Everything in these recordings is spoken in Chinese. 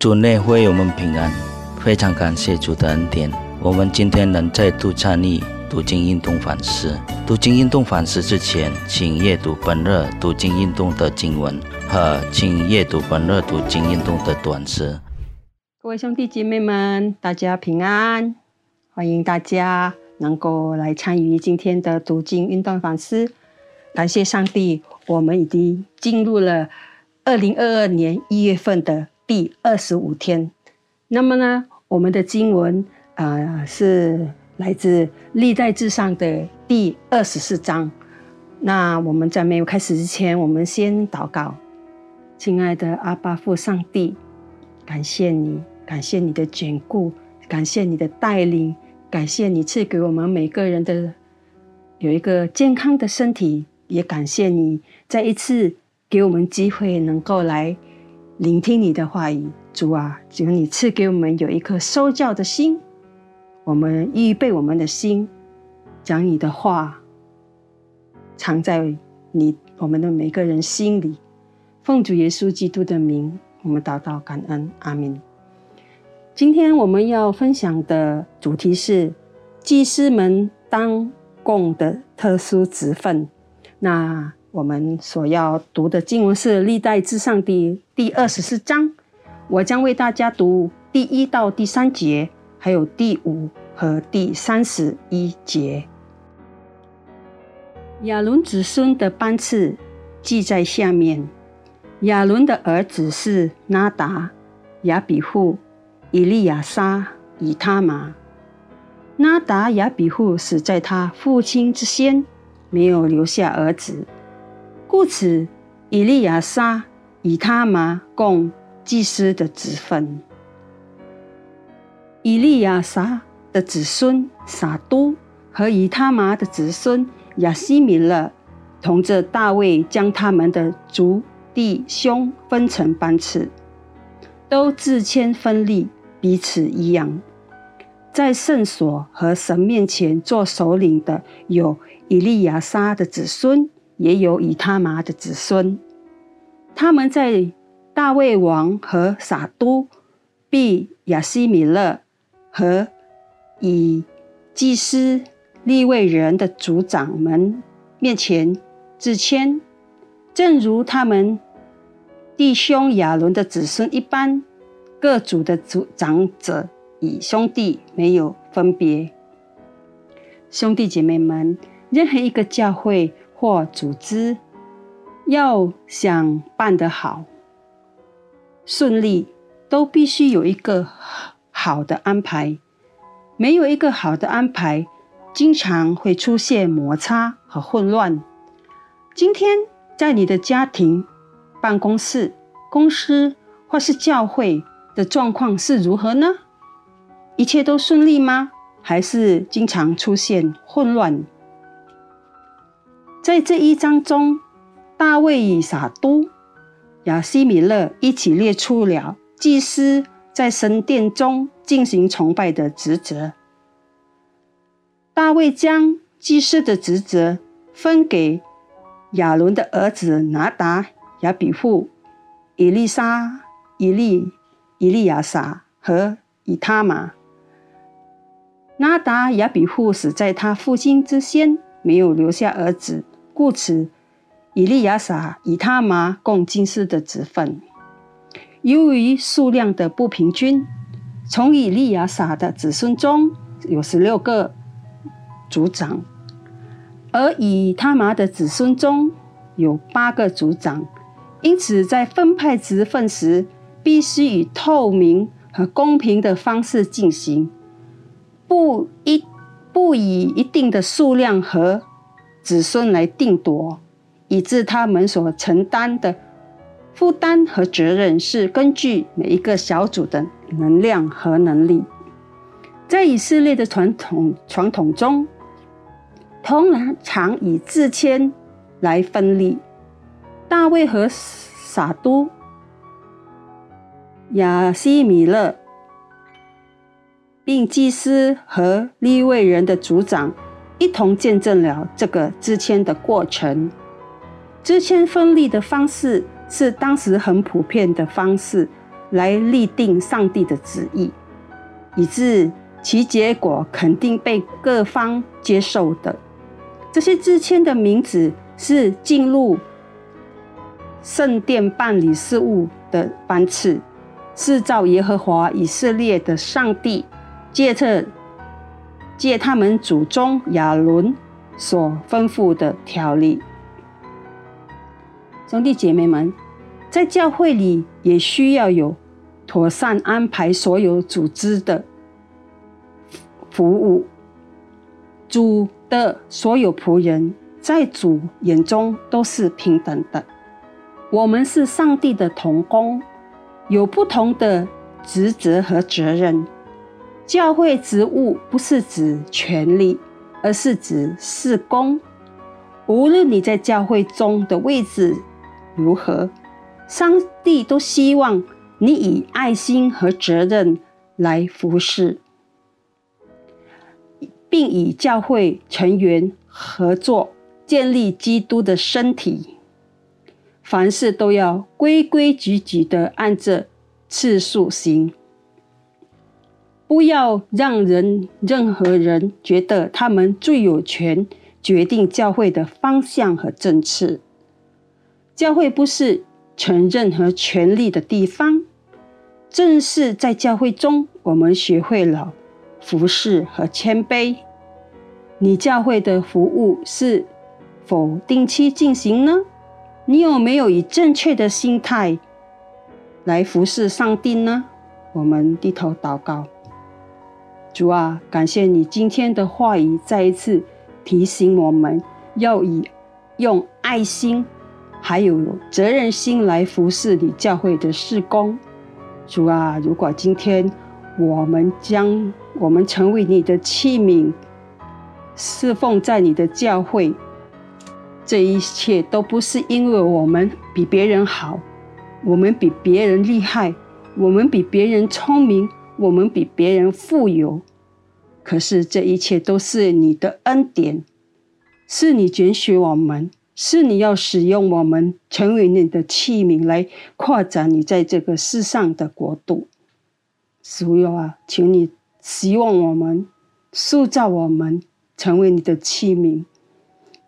主内会友们平安，非常感谢主的恩典。我们今天能再度参与读经运动反思。读经运动反思之前，请阅读本日读经运动的经文和请阅读本日读经运动的短诗。各位兄弟姐妹们，大家平安！欢迎大家能够来参与今天的读经运动反思。感谢上帝，我们已经进入了二零二二年一月份的。第二十五天，那么呢，我们的经文啊是来自历代至上的第二十四章。那我们在没有开始之前，我们先祷告。亲爱的阿巴父上帝，感谢你，感谢你的眷顾，感谢你的带领，感谢你赐给我们每个人的有一个健康的身体，也感谢你再一次给我们机会能够来。聆听你的话语，主啊，求你赐给我们有一颗受教的心，我们预备我们的心，将你的话藏在你我们的每个人心里。奉主耶稣基督的名，我们祷告感恩，阿门。今天我们要分享的主题是祭司们当供的特殊职分。那我们所要读的经文是《历代至上》的第二十四章，我将为大家读第一到第三节，还有第五和第三十一节。亚伦子孙的班次记在下面：亚伦的儿子是拿达、亚比户、以利亚撒、以他玛。拿达、亚比户死在他父亲之先，没有留下儿子。故此，以利亚撒以他玛供祭司的子分。以利亚撒的子孙撒都和以他玛的子孙亚西米勒，同着大卫将他们的族弟兄分成班次，都自谦分立，彼此一样。在圣所和神面前做首领的有以利亚撒的子孙。也有以他玛的子孙，他们在大卫王和撒都、毕亚西米勒和以祭司立位人的族长们面前自谦，正如他们弟兄亚伦的子孙一般，各族的族长者与兄弟没有分别。兄弟姐妹们，任何一个教会。或组织要想办得好、顺利，都必须有一个好的安排。没有一个好的安排，经常会出现摩擦和混乱。今天在你的家庭、办公室、公司或是教会的状况是如何呢？一切都顺利吗？还是经常出现混乱？在这一章中，大卫与撒都、亚西米勒一起列出了祭司在神殿中进行崇拜的职责。大卫将祭司的职责分给亚伦的儿子拿达、亚比户、以利沙、以利、以利亚撒和以他玛。拿达、亚比户死在他父亲之先，没有留下儿子。故此，以利亚撒以他玛共祭司的职分。由于数量的不平均，从以利亚撒的子孙中有十六个族长，而以他玛的子孙中有八个族长，因此在分派职分时，必须以透明和公平的方式进行，不一不以一定的数量和。子孙来定夺，以致他们所承担的负担和责任是根据每一个小组的能量和能力。在以色列的传统传统中，通常以自谦来分立。大卫和撒都、亚西米勒，并祭司和利未人的族长。一同见证了这个支签的过程。支签分立的方式是当时很普遍的方式，来立定上帝的旨意，以致其结果肯定被各方接受的。这些支签的名字是进入圣殿办理事务的班次，是照耶和华以色列的上帝借着借他们祖宗亚伦所吩咐的条例。兄弟姐妹们，在教会里也需要有妥善安排所有组织的服务。主的所有仆人在主眼中都是平等的。我们是上帝的同工，有不同的职责和责任。教会职务不是指权力，而是指事工。无论你在教会中的位置如何，上帝都希望你以爱心和责任来服侍，并以教会成员合作建立基督的身体。凡事都要规规矩矩的按着次数行，不要让人任何人觉得他们最有权决定教会的方向和政策。教会不是承任何权力的地方，正是在教会中，我们学会了服侍和谦卑。你教会的服务是否定期进行呢？你有没有以正确的心态来服侍上帝呢？我们低头祷告，主啊，感谢你今天的话语，再一次提醒我们要以用爱心还有责任心来服侍你教会的事工。主啊，如果今天我们将我们成为你的器皿，侍奉在你的教会。这一切都不是因为我们比别人好，我们比别人厉害，我们比别人聪明，我们比别人富有。可是这一切都是你的恩典，是你拣选我们，是你要使用我们成为你的器皿，来扩展你在这个世上的国度。主啊，请你希望我们，塑造我们，成为你的器皿。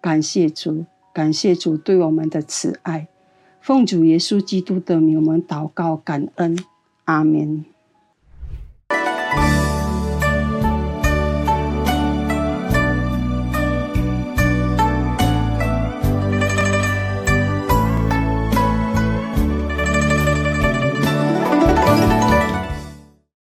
感谢主。感谢主对我们的慈爱，奉主耶稣基督的名，我们祷告感恩，阿门。